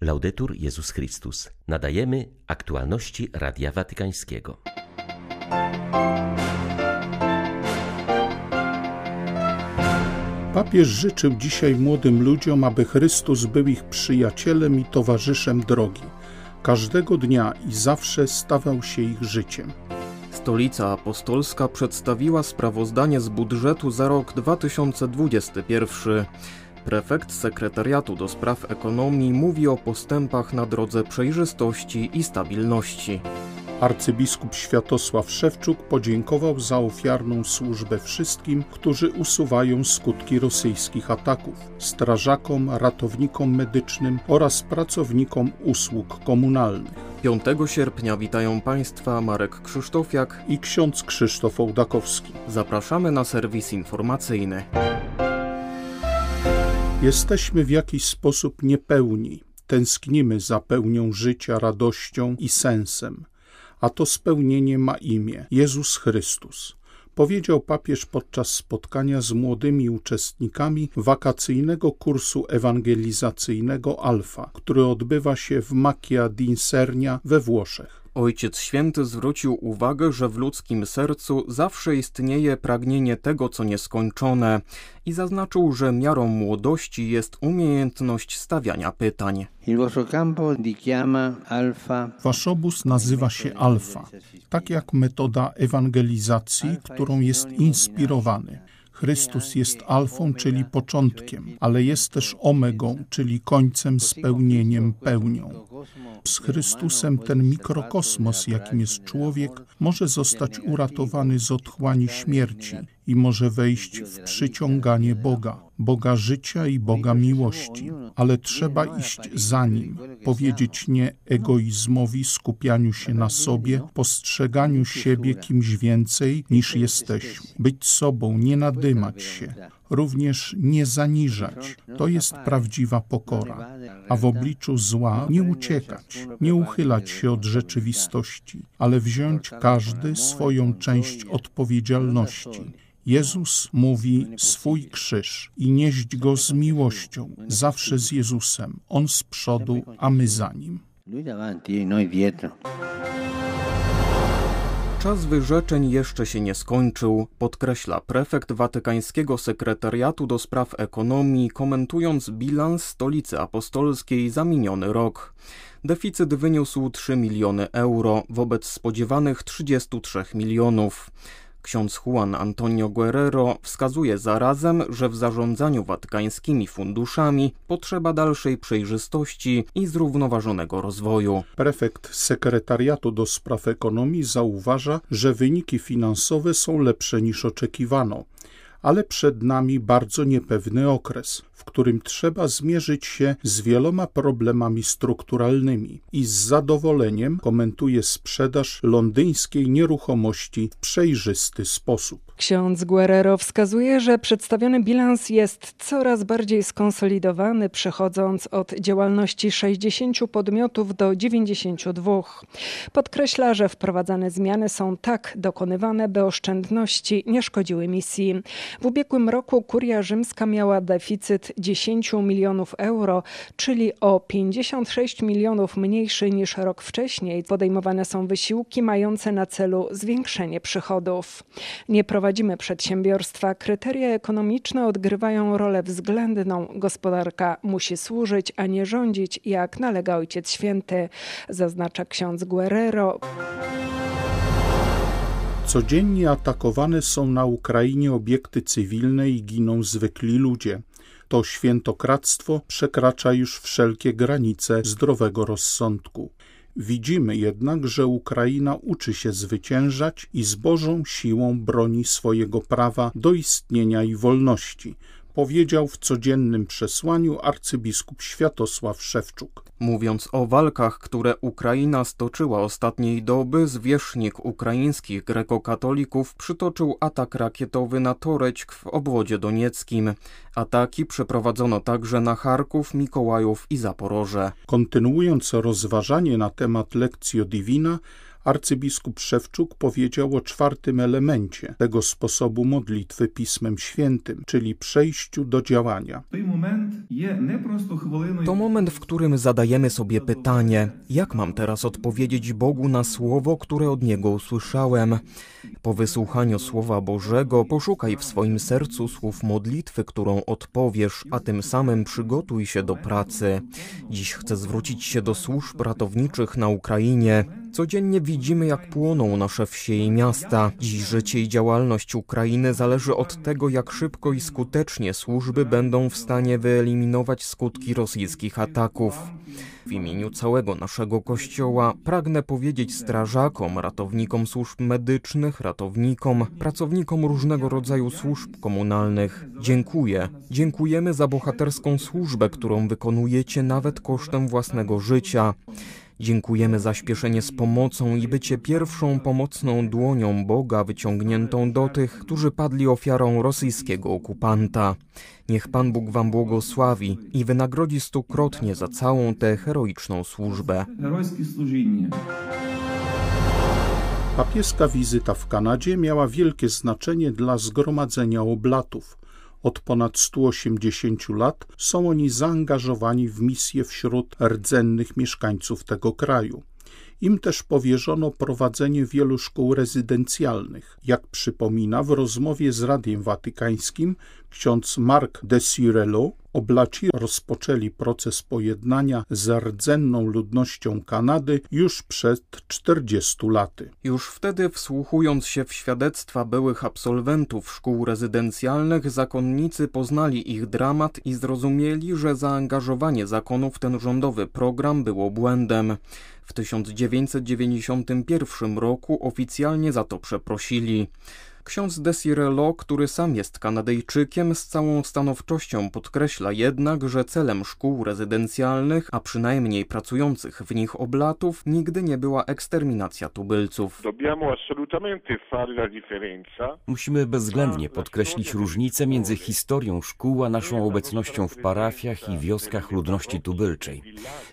Laudetur Jezus Chrystus. Nadajemy aktualności Radia Watykańskiego. Papież życzył dzisiaj młodym ludziom, aby Chrystus był ich przyjacielem i towarzyszem drogi. Każdego dnia i zawsze stawał się ich życiem. Stolica Apostolska przedstawiła sprawozdanie z budżetu za rok 2021. Prefekt Sekretariatu do Spraw Ekonomii mówi o postępach na drodze przejrzystości i stabilności. Arcybiskup Światosław Szewczuk podziękował za ofiarną służbę wszystkim, którzy usuwają skutki rosyjskich ataków strażakom, ratownikom medycznym oraz pracownikom usług komunalnych. 5 sierpnia witają Państwa Marek Krzysztofiak i ksiądz Krzysztof Ołdakowski. Zapraszamy na serwis informacyjny. Jesteśmy w jakiś sposób niepełni. Tęsknimy za pełnią życia, radością i sensem. A to spełnienie ma imię Jezus Chrystus. Powiedział papież podczas spotkania z młodymi uczestnikami wakacyjnego kursu ewangelizacyjnego Alfa, który odbywa się w Macchia d'Insernia we Włoszech. Ojciec Święty zwrócił uwagę, że w ludzkim sercu zawsze istnieje pragnienie tego, co nieskończone i zaznaczył, że miarą młodości jest umiejętność stawiania pytań. Wasz obóz nazywa się Alfa, tak jak metoda ewangelizacji, którą jest inspirowany. Chrystus jest alfą, czyli początkiem, ale jest też omegą, czyli końcem, spełnieniem, pełnią. Z Chrystusem ten mikrokosmos, jakim jest człowiek, może zostać uratowany z otchłani śmierci i może wejść w przyciąganie Boga, Boga życia i Boga miłości, ale trzeba iść za Nim, powiedzieć nie egoizmowi, skupianiu się na sobie, postrzeganiu siebie kimś więcej niż jesteśmy, być sobą, nie nadymać się, również nie zaniżać. To jest prawdziwa pokora. A w obliczu zła nie uciekać, nie uchylać się od rzeczywistości, ale wziąć każdy swoją część odpowiedzialności. Jezus mówi swój krzyż i nieść go z miłością, zawsze z Jezusem. On z przodu, a my za nim. Czas wyrzeczeń jeszcze się nie skończył, podkreśla prefekt Watykańskiego Sekretariatu do Spraw Ekonomii, komentując bilans Stolicy Apostolskiej za miniony rok. Deficyt wyniósł 3 miliony euro wobec spodziewanych 33 milionów. Ksiądz Juan Antonio Guerrero wskazuje zarazem, że w zarządzaniu watykańskimi funduszami potrzeba dalszej przejrzystości i zrównoważonego rozwoju. Prefekt sekretariatu do spraw ekonomii zauważa, że wyniki finansowe są lepsze niż oczekiwano ale przed nami bardzo niepewny okres, w którym trzeba zmierzyć się z wieloma problemami strukturalnymi i z zadowoleniem komentuje sprzedaż londyńskiej nieruchomości w przejrzysty sposób. Ksiądz Guerrero wskazuje, że przedstawiony bilans jest coraz bardziej skonsolidowany, przechodząc od działalności 60 podmiotów do 92. Podkreśla, że wprowadzane zmiany są tak dokonywane, by oszczędności nie szkodziły misji. W ubiegłym roku kuria rzymska miała deficyt 10 milionów euro, czyli o 56 milionów mniejszy niż rok wcześniej. Podejmowane są wysiłki mające na celu zwiększenie przychodów. Nie prowadzimy przedsiębiorstwa. Kryteria ekonomiczne odgrywają rolę względną. Gospodarka musi służyć, a nie rządzić, jak nalega Ojciec Święty, zaznacza ksiądz Guerrero. Codziennie atakowane są na Ukrainie obiekty cywilne i giną zwykli ludzie. To świętokradztwo przekracza już wszelkie granice zdrowego rozsądku. Widzimy jednak, że Ukraina uczy się zwyciężać i z Bożą siłą broni swojego prawa do istnienia i wolności, powiedział w codziennym przesłaniu arcybiskup Światosław Szewczuk. Mówiąc o walkach, które Ukraina stoczyła ostatniej doby, zwierzchnik ukraińskich grekokatolików przytoczył atak rakietowy na Torećk w obwodzie donieckim. Ataki przeprowadzono także na Charków, Mikołajów i Zaporoże. Kontynuując rozważanie na temat Lectio Divina, Arcybiskup Szewczuk powiedział o czwartym elemencie tego sposobu modlitwy Pismem Świętym, czyli przejściu do działania. To moment, w którym zadajemy sobie pytanie, jak mam teraz odpowiedzieć Bogu na słowo, które od Niego usłyszałem. Po wysłuchaniu Słowa Bożego poszukaj w swoim sercu słów modlitwy, którą odpowiesz, a tym samym przygotuj się do pracy. Dziś chcę zwrócić się do służb ratowniczych na Ukrainie. Codziennie widzimy, jak płoną nasze wsie i miasta. Dziś życie i działalność Ukrainy zależy od tego, jak szybko i skutecznie służby będą w stanie wyeliminować skutki rosyjskich ataków. W imieniu całego naszego kościoła pragnę powiedzieć strażakom, ratownikom służb medycznych, ratownikom, pracownikom różnego rodzaju służb komunalnych. Dziękuję. Dziękujemy za bohaterską służbę, którą wykonujecie nawet kosztem własnego życia. Dziękujemy za śpieszenie z pomocą i bycie pierwszą pomocną dłonią Boga wyciągniętą do tych, którzy padli ofiarą rosyjskiego okupanta. Niech Pan Bóg Wam błogosławi i wynagrodzi stukrotnie za całą tę heroiczną służbę. Papieska wizyta w Kanadzie miała wielkie znaczenie dla zgromadzenia oblatów. Od ponad 180 lat są oni zaangażowani w misję wśród rdzennych mieszkańców tego kraju. Im też powierzono prowadzenie wielu szkół rezydencjalnych. Jak przypomina w rozmowie z Radiem Watykańskim ksiądz Mark de Sirello, oblaci rozpoczęli proces pojednania z rdzenną ludnością Kanady już przed 40 laty. Już wtedy, wsłuchując się w świadectwa byłych absolwentów szkół rezydencjalnych, zakonnicy poznali ich dramat i zrozumieli, że zaangażowanie zakonu w ten rządowy program było błędem. W 1991 roku oficjalnie za to przeprosili. Ksiądz Desirello, który sam jest Kanadyjczykiem, z całą stanowczością podkreśla jednak, że celem szkół rezydencjalnych, a przynajmniej pracujących w nich oblatów, nigdy nie była eksterminacja tubylców. Musimy bezwzględnie podkreślić różnicę między historią szkół a naszą obecnością w parafiach i wioskach ludności tubylczej.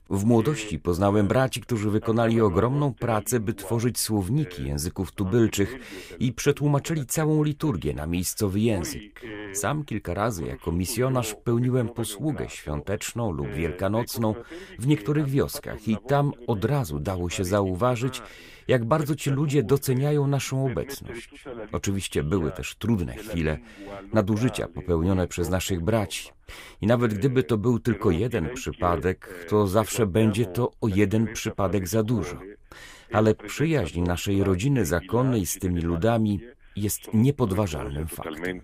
W młodości poznałem braci, którzy wykonali ogromną pracę, by tworzyć słowniki języków tubylczych i przetłumaczyli całą liturgię na miejscowy język. Sam kilka razy jako misjonarz pełniłem posługę świąteczną lub wielkanocną w niektórych wioskach i tam od razu dało się zauważyć, jak bardzo ci ludzie doceniają naszą obecność. Oczywiście były też trudne chwile, nadużycia popełnione przez naszych braci. I nawet gdyby to był tylko jeden przypadek, to zawsze będzie to o jeden przypadek za dużo. Ale przyjaźń naszej rodziny zakonnej z tymi ludami jest niepodważalnym faktem.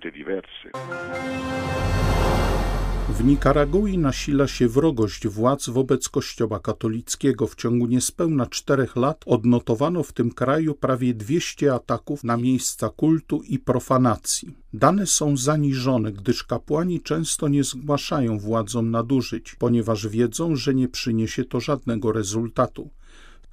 W Nikaragui nasila się wrogość władz wobec Kościoła katolickiego. W ciągu niespełna czterech lat odnotowano w tym kraju prawie 200 ataków na miejsca kultu i profanacji. Dane są zaniżone, gdyż kapłani często nie zgłaszają władzom nadużyć, ponieważ wiedzą, że nie przyniesie to żadnego rezultatu.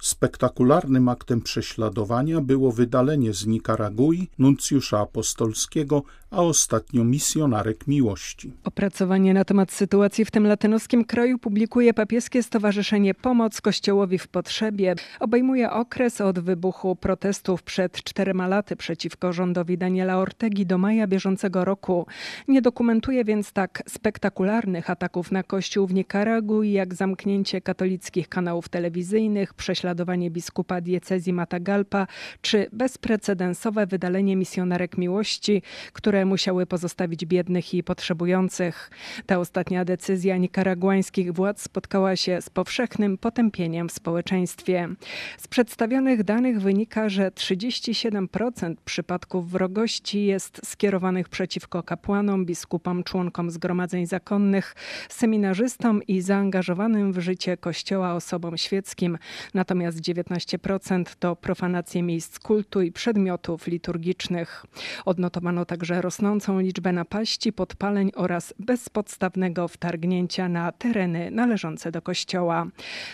Spektakularnym aktem prześladowania było wydalenie z Nikaragui nuncjusza apostolskiego, a ostatnio misjonarek miłości. Opracowanie na temat sytuacji w tym latynoskim kraju publikuje papieskie Stowarzyszenie Pomoc Kościołowi w Potrzebie. Obejmuje okres od wybuchu protestów przed czterema laty przeciwko rządowi Daniela Ortegi do maja bieżącego roku. Nie dokumentuje więc tak spektakularnych ataków na kościół w Nikaragui, jak zamknięcie katolickich kanałów telewizyjnych, prześladowanie prześladowanie biskupa diecezji Matagalpa czy bezprecedensowe wydalenie misjonarek miłości, które musiały pozostawić biednych i potrzebujących. Ta ostatnia decyzja nikaraguańskich władz spotkała się z powszechnym potępieniem w społeczeństwie. Z przedstawionych danych wynika, że 37% przypadków wrogości jest skierowanych przeciwko kapłanom, biskupom, członkom zgromadzeń zakonnych, seminarzystom i zaangażowanym w życie Kościoła osobom świeckim. Natomiast natomiast 19% to profanacje miejsc kultu i przedmiotów liturgicznych. Odnotowano także rosnącą liczbę napaści, podpaleń oraz bezpodstawnego wtargnięcia na tereny należące do kościoła.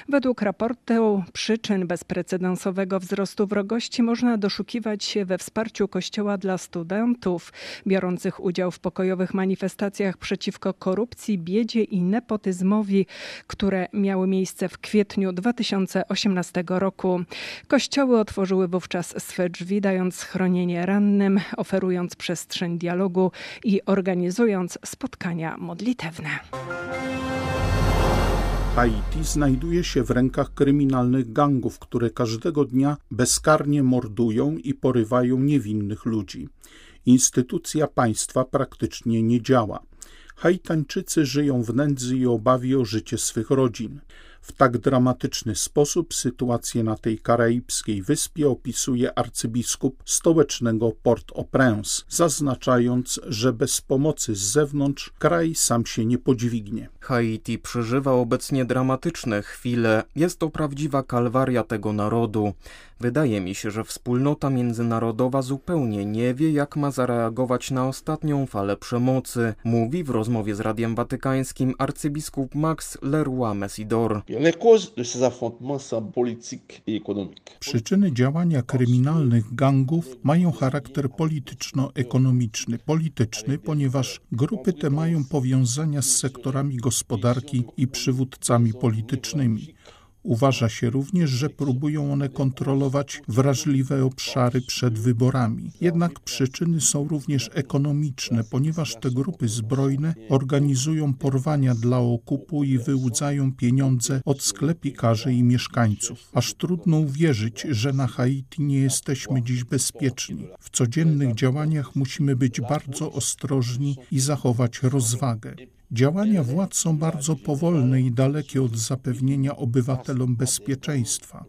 Według raportu przyczyn bezprecedensowego wzrostu wrogości można doszukiwać się we wsparciu kościoła dla studentów biorących udział w pokojowych manifestacjach przeciwko korupcji, biedzie i nepotyzmowi, które miały miejsce w kwietniu 2018 tego roku. Kościoły otworzyły wówczas swe drzwi, dając schronienie rannym, oferując przestrzeń dialogu i organizując spotkania modlitewne. Haiti znajduje się w rękach kryminalnych gangów, które każdego dnia bezkarnie mordują i porywają niewinnych ludzi. Instytucja państwa praktycznie nie działa. Haitańczycy żyją w nędzy i obawie o życie swych rodzin. W tak dramatyczny sposób sytuację na tej karaibskiej wyspie opisuje arcybiskup stołecznego Port-au-Prince, zaznaczając, że bez pomocy z zewnątrz kraj sam się nie podźwignie. Haiti przeżywa obecnie dramatyczne chwile. Jest to prawdziwa kalwaria tego narodu. Wydaje mi się, że wspólnota międzynarodowa zupełnie nie wie, jak ma zareagować na ostatnią falę przemocy, mówi w rozmowie z Radiem Watykańskim arcybiskup Max Leroy Messidor. Przyczyny działania kryminalnych gangów mają charakter polityczno-ekonomiczny. Polityczny, ponieważ grupy te mają powiązania z sektorami gospodarki i przywódcami politycznymi. Uważa się również, że próbują one kontrolować wrażliwe obszary przed wyborami. Jednak przyczyny są również ekonomiczne, ponieważ te grupy zbrojne organizują porwania dla okupu i wyłudzają pieniądze od sklepikarzy i mieszkańców. Aż trudno uwierzyć, że na Haiti nie jesteśmy dziś bezpieczni. W codziennych działaniach musimy być bardzo ostrożni i zachować rozwagę. Działania władz są bardzo powolne i dalekie od zapewnienia obywatelom bezpieczeństwa.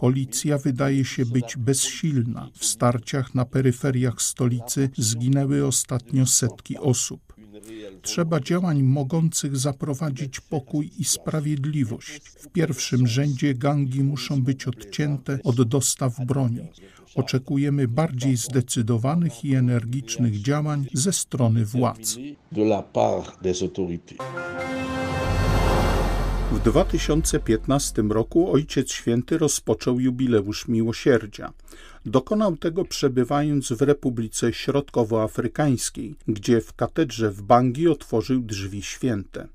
Policja wydaje się być bezsilna. W starciach na peryferiach stolicy zginęły ostatnio setki osób. Trzeba działań mogących zaprowadzić pokój i sprawiedliwość. W pierwszym rzędzie gangi muszą być odcięte od dostaw broni. Oczekujemy bardziej zdecydowanych i energicznych działań ze strony władz. W 2015 roku Ojciec Święty rozpoczął jubileusz miłosierdzia. Dokonał tego przebywając w Republice Środkowoafrykańskiej, gdzie w katedrze w Bangi otworzył drzwi święte.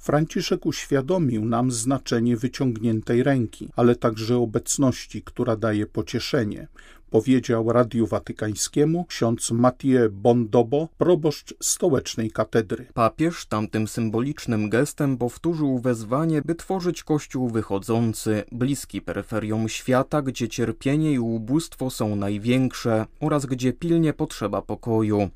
Franciszek uświadomił nam znaczenie wyciągniętej ręki, ale także obecności, która daje pocieszenie, powiedział Radiu Watykańskiemu ksiądz Mathieu Bondobo, proboszcz stołecznej katedry. Papież tamtym symbolicznym gestem powtórzył wezwanie, by tworzyć kościół wychodzący, bliski peryferiom świata, gdzie cierpienie i ubóstwo są największe oraz gdzie pilnie potrzeba pokoju.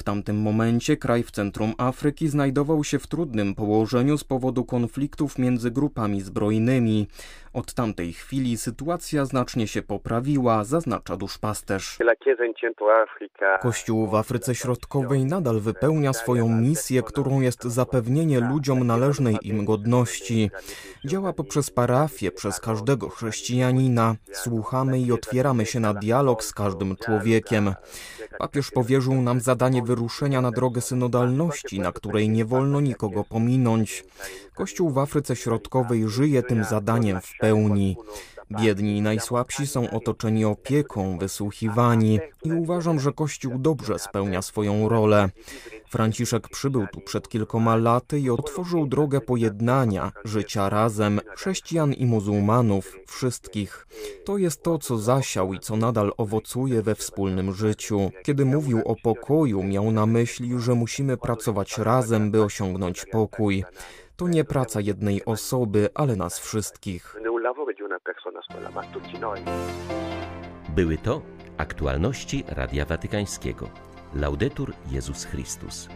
W tamtym momencie kraj w centrum Afryki znajdował się w trudnym położeniu z powodu konfliktów między grupami zbrojnymi. Od tamtej chwili sytuacja znacznie się poprawiła, zaznacza duszpasterz. Kościół w Afryce Środkowej nadal wypełnia swoją misję, którą jest zapewnienie ludziom należnej im godności. Działa poprzez parafię, przez każdego chrześcijanina. Słuchamy i otwieramy się na dialog z każdym człowiekiem. Papież powierzył nam zadanie wyruszenia na drogę synodalności, na której nie wolno nikogo pominąć. Kościół w Afryce Środkowej żyje tym zadaniem w pełni. Biedni i najsłabsi są otoczeni opieką, wysłuchiwani i uważam, że Kościół dobrze spełnia swoją rolę. Franciszek przybył tu przed kilkoma laty i otworzył drogę pojednania, życia razem, chrześcijan i muzułmanów, wszystkich. To jest to, co zasiał i co nadal owocuje we wspólnym życiu. Kiedy mówił o pokoju, miał na myśli, że musimy pracować razem, by osiągnąć pokój. To nie praca jednej osoby, ale nas wszystkich. Były to aktualności Radia Watykańskiego. Laudetur Jezus Chrystus.